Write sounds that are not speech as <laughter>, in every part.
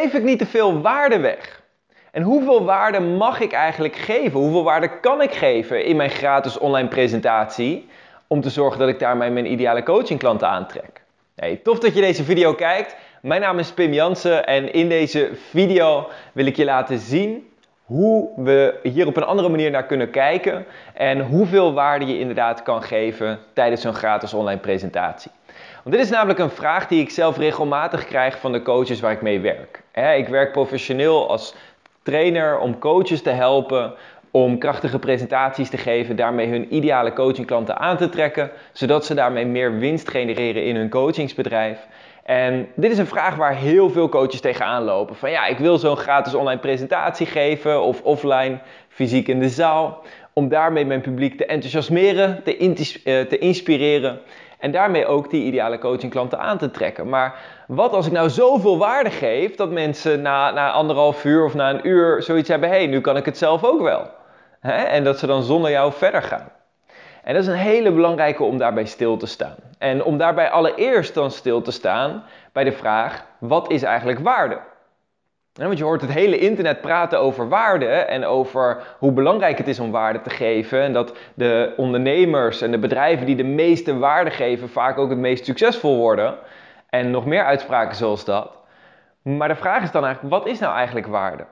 Geef ik niet te veel waarde weg? En hoeveel waarde mag ik eigenlijk geven? Hoeveel waarde kan ik geven in mijn gratis online presentatie om te zorgen dat ik daarmee mijn ideale coachingklanten aantrek? Hey, tof dat je deze video kijkt. Mijn naam is Pim Jansen en in deze video wil ik je laten zien hoe we hier op een andere manier naar kunnen kijken en hoeveel waarde je inderdaad kan geven tijdens zo'n gratis online presentatie. Want dit is namelijk een vraag die ik zelf regelmatig krijg van de coaches waar ik mee werk. Ik werk professioneel als trainer om coaches te helpen om krachtige presentaties te geven, daarmee hun ideale coachingklanten aan te trekken, zodat ze daarmee meer winst genereren in hun coachingsbedrijf. En dit is een vraag waar heel veel coaches tegenaan lopen. Van ja, ik wil zo'n gratis online presentatie geven of offline, fysiek in de zaal, om daarmee mijn publiek te enthousiasmeren, te, eh, te inspireren. En daarmee ook die ideale coachingklanten aan te trekken. Maar wat als ik nou zoveel waarde geef dat mensen na, na anderhalf uur of na een uur zoiets hebben: hé, hey, nu kan ik het zelf ook wel. En dat ze dan zonder jou verder gaan. En dat is een hele belangrijke om daarbij stil te staan. En om daarbij allereerst dan stil te staan bij de vraag: wat is eigenlijk waarde? Want je hoort het hele internet praten over waarde en over hoe belangrijk het is om waarde te geven. En dat de ondernemers en de bedrijven die de meeste waarde geven vaak ook het meest succesvol worden. En nog meer uitspraken zoals dat. Maar de vraag is dan eigenlijk, wat is nou eigenlijk waarde?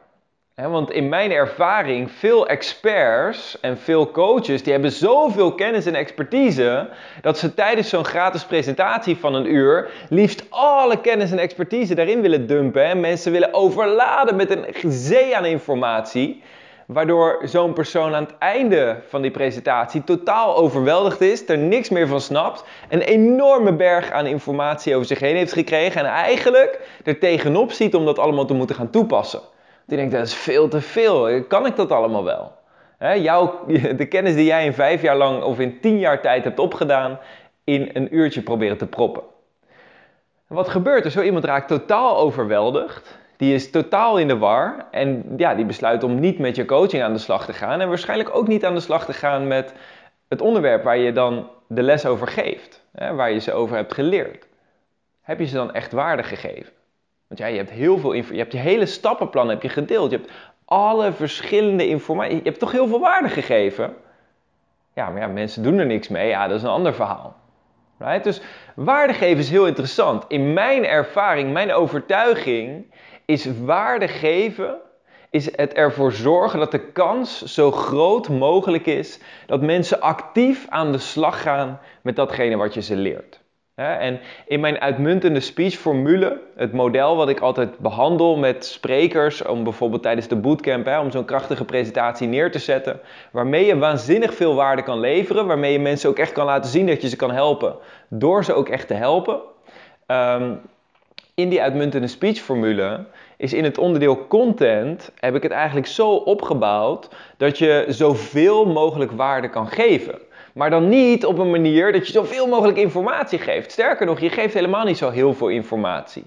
Want in mijn ervaring, veel experts en veel coaches, die hebben zoveel kennis en expertise, dat ze tijdens zo'n gratis presentatie van een uur liefst alle kennis en expertise daarin willen dumpen. En mensen willen overladen met een zee aan informatie, waardoor zo'n persoon aan het einde van die presentatie totaal overweldigd is, er niks meer van snapt, een enorme berg aan informatie over zich heen heeft gekregen en eigenlijk er tegenop ziet om dat allemaal te moeten gaan toepassen. Die denkt, dat is veel te veel. Kan ik dat allemaal wel? Jouw, <laughs> de kennis die jij in vijf jaar lang of in tien jaar tijd hebt opgedaan, in een uurtje proberen te proppen. Wat gebeurt er? Zo iemand raakt totaal overweldigd. Die is totaal in de war. En ja, die besluit om niet met je coaching aan de slag te gaan. En waarschijnlijk ook niet aan de slag te gaan met het onderwerp waar je dan de les over geeft. Waar je ze over hebt geleerd. Heb je ze dan echt waarde gegeven? Want ja, je hebt heel veel je hebt je hele stappenplan heb je gedeeld. Je hebt alle verschillende informatie. Je hebt toch heel veel waarde gegeven. Ja, maar ja, mensen doen er niks mee. Ja, dat is een ander verhaal. Right? Dus waarde geven is heel interessant. In mijn ervaring, mijn overtuiging, is waarde geven is het ervoor zorgen dat de kans zo groot mogelijk is dat mensen actief aan de slag gaan met datgene wat je ze leert. En in mijn uitmuntende speechformule, het model wat ik altijd behandel met sprekers, om bijvoorbeeld tijdens de bootcamp, om zo'n krachtige presentatie neer te zetten, waarmee je waanzinnig veel waarde kan leveren, waarmee je mensen ook echt kan laten zien dat je ze kan helpen, door ze ook echt te helpen. Ehm, in die uitmuntende speechformule is in het onderdeel content, heb ik het eigenlijk zo opgebouwd dat je zoveel mogelijk waarde kan geven. Maar dan niet op een manier dat je zoveel mogelijk informatie geeft. Sterker nog, je geeft helemaal niet zo heel veel informatie.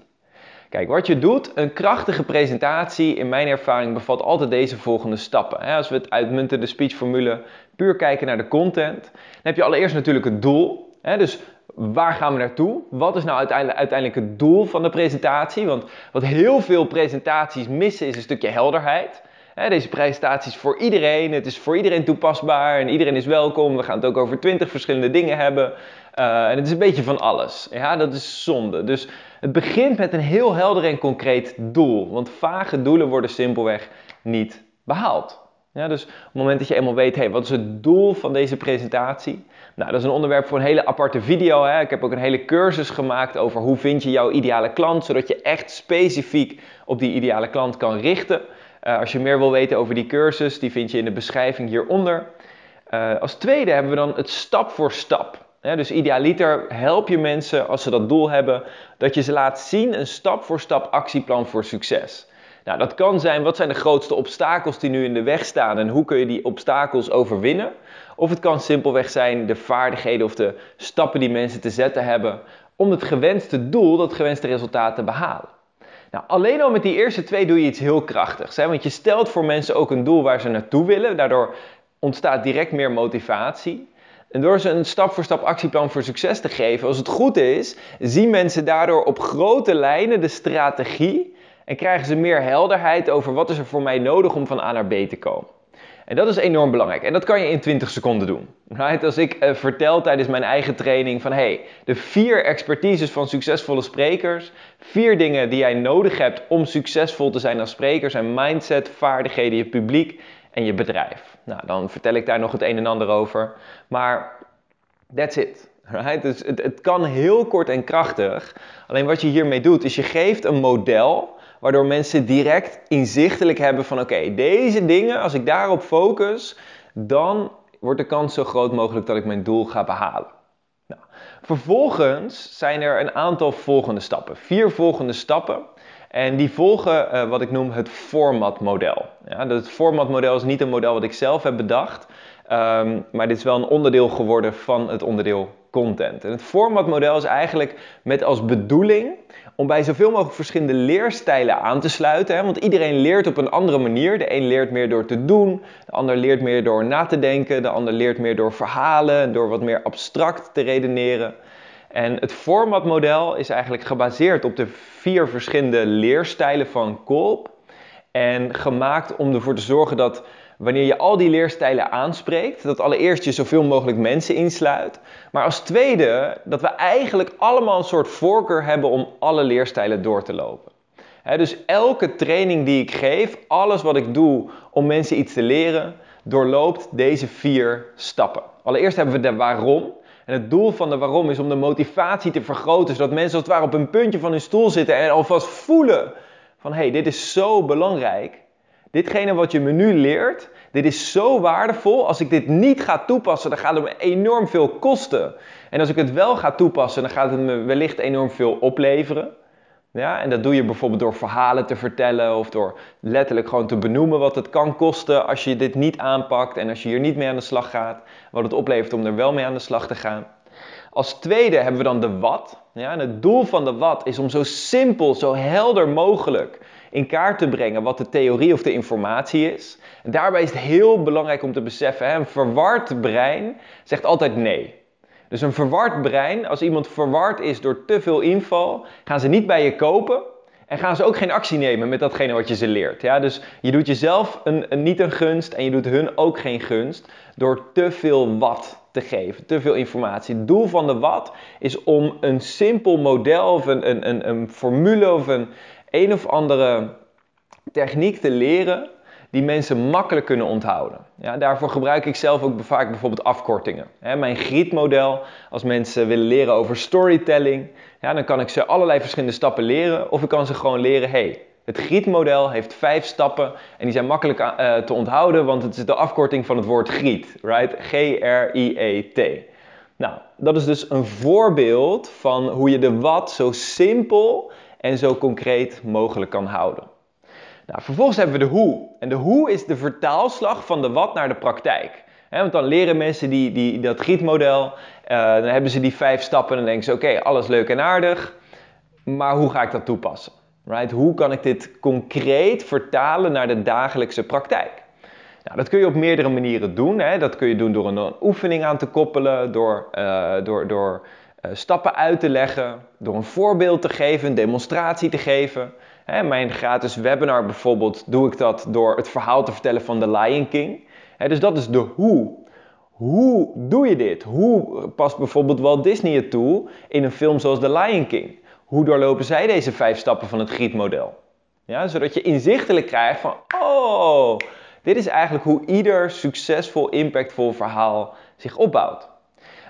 Kijk, wat je doet, een krachtige presentatie, in mijn ervaring, bevat altijd deze volgende stappen. Als we het uitmuntende speechformule puur kijken naar de content, dan heb je allereerst natuurlijk het doel. Dus waar gaan we naartoe? Wat is nou uiteindelijk, uiteindelijk het doel van de presentatie? Want wat heel veel presentaties missen is een stukje helderheid deze presentatie is voor iedereen. Het is voor iedereen toepasbaar en iedereen is welkom. We gaan het ook over twintig verschillende dingen hebben. Uh, en het is een beetje van alles. Ja, dat is zonde. Dus het begint met een heel helder en concreet doel. Want vage doelen worden simpelweg niet behaald. Ja, dus op het moment dat je eenmaal weet, hey, wat is het doel van deze presentatie? Nou, dat is een onderwerp voor een hele aparte video. Hè. Ik heb ook een hele cursus gemaakt over hoe vind je jouw ideale klant, zodat je echt specifiek op die ideale klant kan richten. Uh, als je meer wil weten over die cursus, die vind je in de beschrijving hieronder. Uh, als tweede hebben we dan het stap voor stap. dus idealiter help je mensen als ze dat doel hebben, dat je ze laat zien een stap voor stap actieplan voor succes. Nou, dat kan zijn, wat zijn de grootste obstakels die nu in de weg staan en hoe kun je die obstakels overwinnen? Of het kan simpelweg zijn de vaardigheden of de stappen die mensen te zetten hebben om het gewenste doel, dat gewenste resultaat te behalen. Nou, alleen al met die eerste twee doe je iets heel krachtigs. Hè? Want je stelt voor mensen ook een doel waar ze naartoe willen. Daardoor ontstaat direct meer motivatie. En door ze een stap voor stap actieplan voor succes te geven, als het goed is, zien mensen daardoor op grote lijnen de strategie En krijgen ze meer helderheid over wat is er voor mij nodig om van A naar B te komen. En dat is enorm belangrijk. En dat kan je in 20 seconden doen. Right? Als ik uh, vertel tijdens mijn eigen training van hey, de vier expertises van succesvolle sprekers, vier dingen die jij nodig hebt om succesvol te zijn als spreker zijn mindset, vaardigheden, je publiek en je bedrijf. Nou, dan vertel ik daar nog het een en ander over. Maar that's it. Right? Dus het, het kan heel kort en krachtig. Alleen wat je hiermee doet, is je geeft een model waardoor mensen direct inzichtelijk hebben van oké, deze dingen, als ik daarop focus, dan wordt de kans zo groot mogelijk dat ik mijn doel ga behalen. Nou, vervolgens zijn er een aantal volgende stappen. Vier volgende stappen. En die volgen uh, wat ik noem het formatmodel. Ja, het formatmodel is niet een model wat ik zelf heb bedacht. Um, maar dit is wel een onderdeel geworden van het onderdeel content. En het formatmodel is eigenlijk met als bedoeling om bij zoveel mogelijk verschillende leerstijlen aan te sluiten. Hè? Want iedereen leert op een andere manier. De een leert meer door te doen, de ander leert meer door na te denken, de ander leert meer door verhalen, door wat meer abstract te redeneren. En het formatmodel is eigenlijk gebaseerd op de vier verschillende leerstijlen van Kolb. En gemaakt om ervoor te zorgen dat wanneer je al die leerstijlen aanspreekt, dat allereerst je zoveel mogelijk mensen insluit. Maar als tweede, dat we eigenlijk allemaal een soort voorkeur hebben om alle leerstijlen door te lopen. dus elke training die ik geef, alles wat ik doe om mensen iets te leren, doorloopt deze vier stappen. Allereerst hebben we de waarom. En het doel van de waarom is om de motivatie te vergroten, zodat mensen als het ware op een puntje van hun stoel zitten en alvast voelen van hé, hey, dit is zo belangrijk. Ditgene wat je me nu leert, dit is zo waardevol. Als ik dit niet ga toepassen, dan gaat het me enorm veel kosten. En als ik het wel ga toepassen, dan gaat het me wellicht enorm veel opleveren. Ja, en dat doe je bijvoorbeeld door verhalen te vertellen of door letterlijk gewoon te benoemen wat het kan kosten als je dit niet aanpakt en als je hier niet mee aan de slag gaat. Wat het oplevert om er wel mee aan de slag te gaan. Als tweede hebben we dan de wat. Ja, en het doel van de wat is om zo simpel, zo helder mogelijk in kaart te brengen wat de theorie of de informatie is. En daarbij is het heel belangrijk om te beseffen, hè, een verward brein zegt altijd nee. Dus een verward brein, als iemand verward is door te veel info, gaan ze niet bij je kopen en gaan ze ook geen actie nemen met datgene wat je ze leert. Ja? Dus je doet jezelf een, niet een gunst en je doet hun ook geen gunst door te veel wat te geven, te veel informatie. Het doel van de wat is om een simpel model of een, een, een, een formule of een, een of andere techniek te leren die mensen makkelijk kunnen onthouden. Ja, daarvoor gebruik ik zelf ook vaak bijvoorbeeld afkortingen. mijn grietmodel, als mensen willen leren over storytelling, ja, dan kan ik ze allerlei verschillende stappen leren. Of ik kan ze gewoon leren, hey, het grietmodel heeft vijf stappen en die zijn makkelijk uh, te onthouden, want het is de afkorting van het woord griet, right? G-R-I-E-T. Nou, dat is dus een voorbeeld van hoe je de wat zo simpel en zo concreet mogelijk kan houden. Nou, vervolgens hebben we de hoe. En de hoe is de vertaalslag van de wat naar de praktijk. want dan leren mensen die, die, dat gietmodel, uh, dan hebben ze die vijf stappen en dan denken ze: oké, alles leuk en aardig, maar hoe ga ik dat toepassen? Right? Hoe kan ik dit concreet vertalen naar de dagelijkse praktijk? Nou, dat kun je op meerdere manieren doen. Hè. Dat kun je doen door een, oefening aan te koppelen, door, uh, door, door stappen uit te leggen, door een voorbeeld te geven, een demonstratie te geven. Hè, mijn gratis webinar bijvoorbeeld doe ik dat door het verhaal te vertellen van The Lion King. Hè, dus dat is de hoe. Hoe doe je dit? Hoe past bijvoorbeeld Walt Disney het toe in een film zoals The Lion King? Hoe doorlopen zij deze vijf stappen van het grietmodel? Ja, zodat je inzichtelijk krijgt van, oh, dit is eigenlijk hoe ieder succesvol, impactvol verhaal zich opbouwt.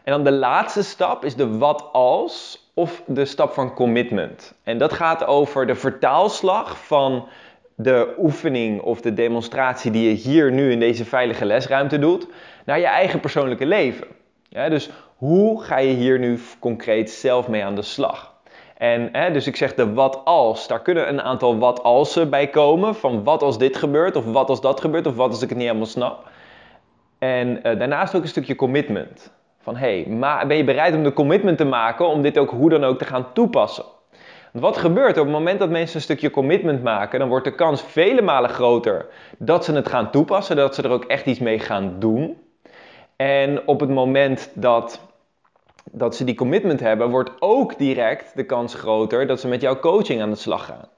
En dan de laatste stap is de wat als of de stap van commitment. En dat gaat over de vertaalslag van de oefening of de demonstratie die je hier nu in deze veilige lesruimte doet, naar je eigen persoonlijke leven. Dus hoe ga je hier nu concreet zelf mee aan de slag? En hè, dus ik zeg de wat als, daar kunnen een aantal wat alsen bij komen. Van wat als dit gebeurt, of wat als dat gebeurt, of wat als ik het niet helemaal snap. En uh, daarnaast ook een stukje commitment. Van hé, hey, ben je bereid om de commitment te maken om dit ook hoe dan ook te gaan toepassen? Want wat gebeurt op het moment dat mensen een stukje commitment maken, dan wordt de kans vele malen groter dat ze het gaan toepassen, dat ze er ook echt iets mee gaan doen. En op het moment dat, dat ze die commitment hebben, wordt ook direct de kans groter dat ze met jouw coaching aan de slag gaan.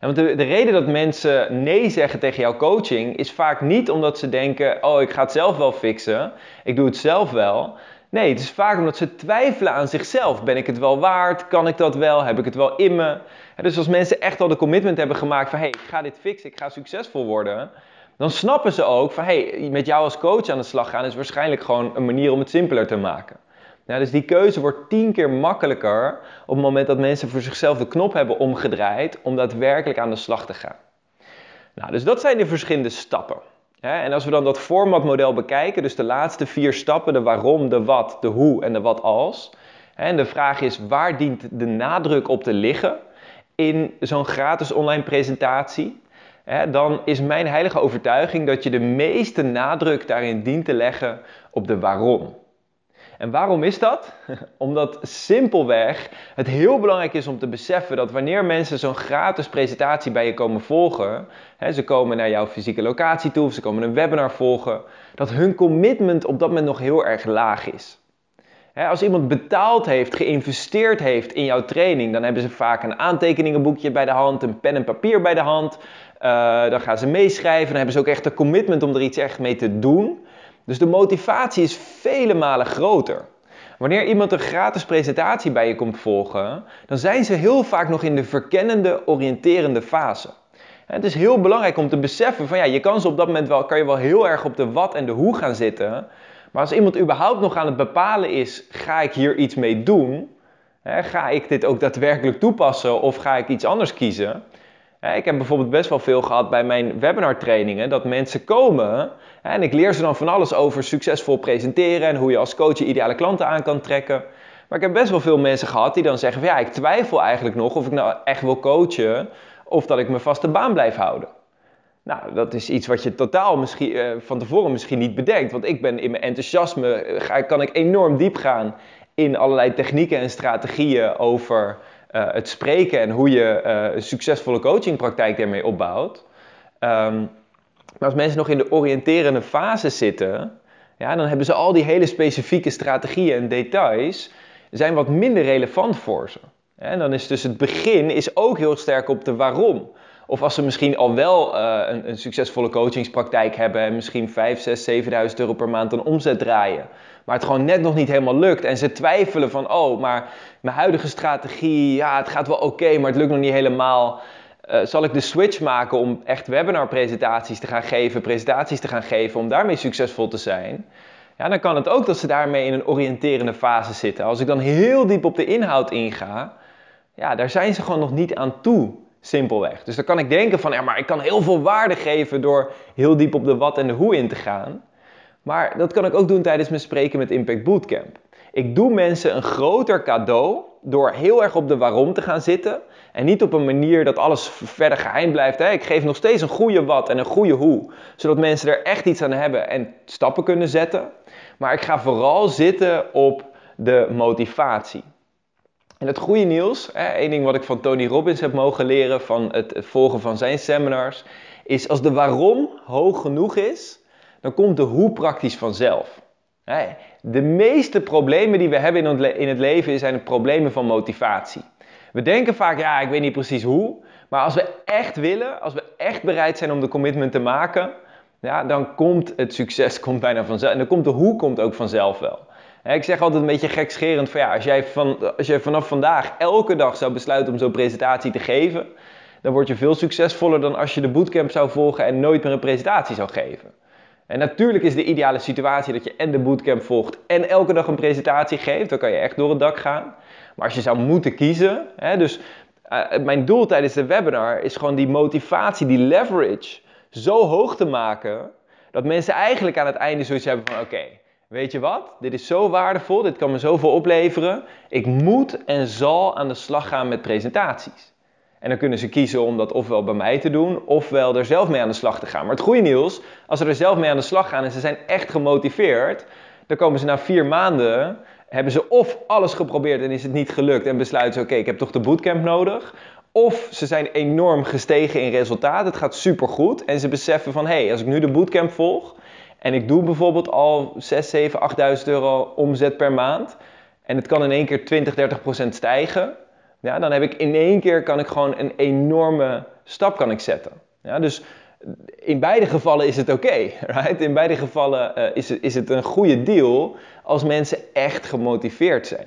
want de, de reden dat mensen nee zeggen tegen jouw coaching is vaak niet omdat ze denken: oh, ik ga het zelf wel fixen, ik doe het zelf wel. Nee, het is vaak omdat ze twijfelen aan zichzelf. Ben ik het wel waard? Kan ik dat wel? Heb ik het wel in me? Dus als mensen echt al de commitment hebben gemaakt van: hey, ik ga dit fixen, ik ga succesvol worden, dan snappen ze ook van: hey, met jou als coach aan de slag gaan is waarschijnlijk gewoon een manier om het simpeler te maken. Nou, dus die keuze wordt tien keer makkelijker op het moment dat mensen voor zichzelf de knop hebben omgedraaid om daadwerkelijk aan de slag te gaan. Nou, dus dat zijn de verschillende stappen. En als we dan dat formatmodel bekijken, dus de laatste vier stappen, de waarom, de wat, de hoe en de wat als. En de vraag is, waar dient de nadruk op te liggen in zo'n gratis online presentatie? Dan is mijn heilige overtuiging dat je de meeste nadruk daarin dient te leggen op de waarom. En waarom is dat? <laughs> Omdat simpelweg het heel belangrijk is om te beseffen dat wanneer mensen zo'n gratis presentatie bij je komen volgen, hè, ze komen naar jouw fysieke locatie toe of ze komen een webinar volgen, dat hun commitment op dat moment nog heel erg laag is. Hè, als iemand betaald heeft, geïnvesteerd heeft in jouw training, dan hebben ze vaak een aantekeningenboekje bij de hand, een pen en papier bij de hand. Uh, dan gaan ze meeschrijven, dan hebben ze ook echt een commitment om er iets echt mee te doen. Dus de motivatie is vele malen groter. Wanneer iemand een gratis presentatie bij je komt volgen, dan zijn ze heel vaak nog in de verkennende, oriënterende fase. Het is heel belangrijk om te beseffen van ja, je kan ze op dat moment wel, kan je wel heel erg op de wat en de hoe gaan zitten. Maar als iemand überhaupt nog aan het bepalen is, ga ik hier iets mee doen? Ga ik dit ook daadwerkelijk toepassen of ga ik iets anders kiezen? Ik heb bijvoorbeeld best wel veel gehad bij mijn webinar trainingen dat mensen komen en ik leer ze dan van alles over succesvol presenteren en hoe je als coach je ideale klanten aan kan trekken. Maar ik heb best wel veel mensen gehad die dan zeggen van ja, ik twijfel eigenlijk nog of ik nou echt wil coachen of dat ik mijn vaste baan blijf houden. Nou, dat is iets wat je totaal misschien, uh, van tevoren misschien niet bedenkt. Want ik ben in mijn enthousiasme, eh, ga, kan ik enorm diep gaan in allerlei technieken en strategieën over het spreken en hoe je uh, een succesvolle coachingpraktijk daarmee opbouwt. Um, maar als mensen nog in de oriënterende fase zitten, ja, dan hebben ze al die hele specifieke strategieën en details zijn wat minder relevant voor ze. En dan is dus het begin is ook heel sterk op de waarom. Of als ze misschien al wel uh, een, een, succesvolle coachingspraktijk hebben en misschien 5, 6, 7.000 euro per maand een omzet draaien. Maar het gewoon net nog niet helemaal lukt. En ze twijfelen van, oh, maar mijn huidige strategie, ja, het gaat wel oké, maar het lukt nog niet helemaal. Uh, zal ik de switch maken om echt webinar presentaties te gaan geven, presentaties te gaan geven, om daarmee succesvol te zijn? Ja, dan kan het ook dat ze daarmee in een oriënterende fase zitten. Als ik dan heel diep op de inhoud inga, ja, daar zijn ze gewoon nog niet aan toe, simpelweg. Dus dan kan ik denken van, ja, maar ik kan heel veel waarde geven door heel diep op de wat en de hoe in te gaan. Maar dat kan ik ook doen tijdens mijn spreken met Impact Bootcamp. Ik doe mensen een groter cadeau door heel erg op de waarom te gaan zitten. En niet op een manier dat alles verder geheim blijft. Ik geef nog steeds een goede wat en een goede hoe. Zodat mensen er echt iets aan hebben en stappen kunnen zetten. Maar ik ga vooral zitten op de motivatie. En het goede nieuws, één ding wat ik van Tony Robbins heb mogen leren van het volgen van zijn seminars, is als de waarom hoog genoeg is, dan komt de hoe praktisch vanzelf. De meeste problemen die we hebben in het leven zijn problemen van motivatie. We denken vaak, ja, ik weet niet precies hoe. Maar als we echt willen, als we echt bereid zijn om de commitment te maken, ja, dan komt het succes <laughs> komt bijna vanzelf. En dan komt de hoe komt ook vanzelf wel. Ik zeg altijd een beetje gekscherend van ja, als jij, van, als jij vanaf vandaag elke dag zou besluiten om zo'n presentatie te geven, dan word je veel succesvoller dan als je de bootcamp zou volgen en nooit meer een presentatie zou geven. En natuurlijk is de ideale situatie dat je en de bootcamp volgt en elke dag een presentatie geeft. Dan kan je echt door het dak gaan. Maar als je zou moeten kiezen, hè, dus uh, mijn doel tijdens de webinar is gewoon die motivatie, die leverage zo hoog te maken dat mensen eigenlijk aan het einde zoiets hebben van oké, weet je wat, dit is zo waardevol, dit kan me zoveel opleveren. Ik moet en zal aan de slag gaan met presentaties. En dan kunnen ze kiezen om dat ofwel bij mij te doen, ofwel er zelf mee aan de slag te gaan. Maar het goede nieuws, als ze er zelf mee aan de slag gaan en ze zijn echt gemotiveerd, dan komen ze na vier maanden, hebben ze of alles geprobeerd en is het niet gelukt en besluiten ze, oké, ik heb toch de bootcamp nodig. Of ze zijn enorm gestegen in resultaat, het gaat supergoed en ze beseffen van, hé, hey, als ik nu de bootcamp volg en ik doe bijvoorbeeld al 6, 7, 8.000 euro omzet per maand en het kan in één keer 20, 30 procent stijgen, ja, dan heb ik in één keer kan ik gewoon een enorme stap kan ik zetten? Ja, dus in beide gevallen is het oké. <laughs> right? In beide gevallen uh, is, het, is het een goede deal als mensen echt gemotiveerd zijn.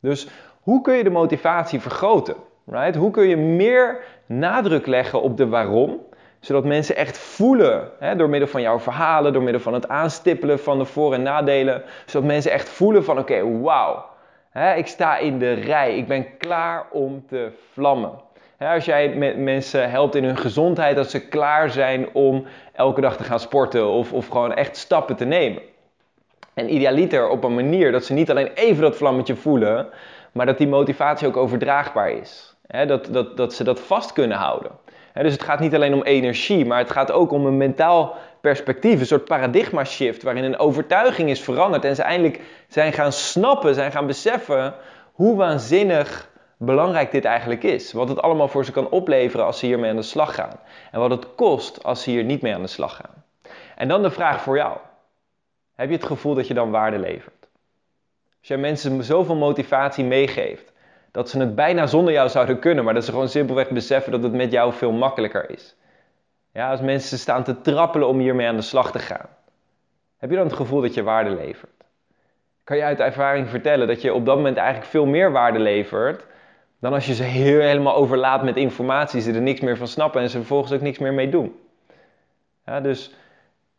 Dus hoe kun je de motivatie vergroten? Right? Hoe kun je meer nadruk leggen op de waarom? Zodat mensen echt voelen, hè, door middel van jouw verhalen, door middel van het aanstippelen van de voor- en nadelen, zodat mensen echt voelen van oké, okay, wauw, ik sta in de rij, ik ben klaar om te vlammen. als jij mensen helpt in hun gezondheid, dat ze klaar zijn om elke dag te gaan sporten of, of gewoon echt stappen te nemen. En idealiter op een manier dat ze niet alleen even dat vlammetje voelen, maar dat die motivatie ook overdraagbaar is. dat, dat, dat ze dat vast kunnen houden. Dus het gaat niet alleen om energie, maar het gaat ook om een mentaal perspectief. Een soort paradigma shift waarin een overtuiging is veranderd. En ze eindelijk zijn gaan snappen, zijn gaan beseffen hoe waanzinnig belangrijk dit eigenlijk is. Wat het allemaal voor ze kan opleveren als ze hiermee aan de slag gaan. En wat het kost als ze hier niet mee aan de slag gaan. En dan de vraag voor jou. Heb je het gevoel dat je dan waarde levert? Als jij mensen zoveel motivatie meegeeft, dat ze het bijna zonder jou zouden kunnen, maar dat ze gewoon simpelweg beseffen dat het met jou veel makkelijker is. Ja, als mensen staan te trappelen om hiermee aan de slag te gaan. Heb je dan het gevoel dat je waarde levert? Kan je uit ervaring vertellen dat je op dat moment eigenlijk veel meer waarde levert dan als je ze heel, helemaal overlaat met informatie, ze er niks meer van snappen en ze vervolgens ook niks meer mee doen. Ja, dus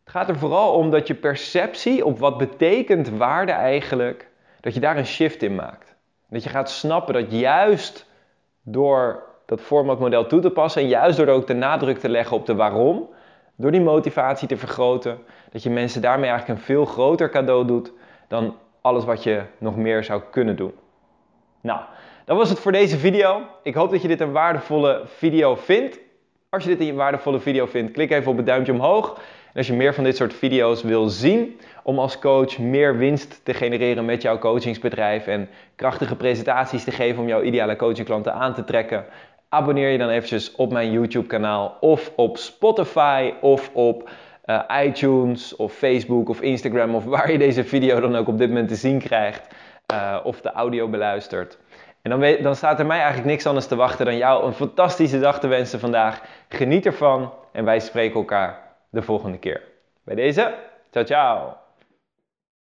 het gaat er vooral om dat je perceptie op wat betekent waarde eigenlijk, dat je daar een shift in maakt. Dat je gaat snappen dat juist door dat formatmodel toe te passen en juist door ook de nadruk te leggen op de waarom, door die motivatie te vergroten, dat je mensen daarmee eigenlijk een veel groter cadeau doet dan alles wat je nog meer zou kunnen doen. Nou, dat was het voor deze video. Ik hoop dat je dit een waardevolle video vindt. Als je dit een waardevolle video vindt, klik even op het duimpje omhoog. En als je meer van dit soort video's wil zien om als coach meer winst te genereren met jouw coachingsbedrijf en krachtige presentaties te geven om jouw ideale coachingklanten aan te trekken, abonneer je dan eventjes op mijn YouTube kanaal of op Spotify of op uh, iTunes of Facebook of Instagram of waar je deze video dan ook op dit moment te zien krijgt uh, of de audio beluistert. En dan, dan staat er mij eigenlijk niks anders te wachten dan jou een fantastische dag te wensen vandaag. Geniet ervan en wij spreken elkaar de volgende keer. Bij deze, ciao ciao!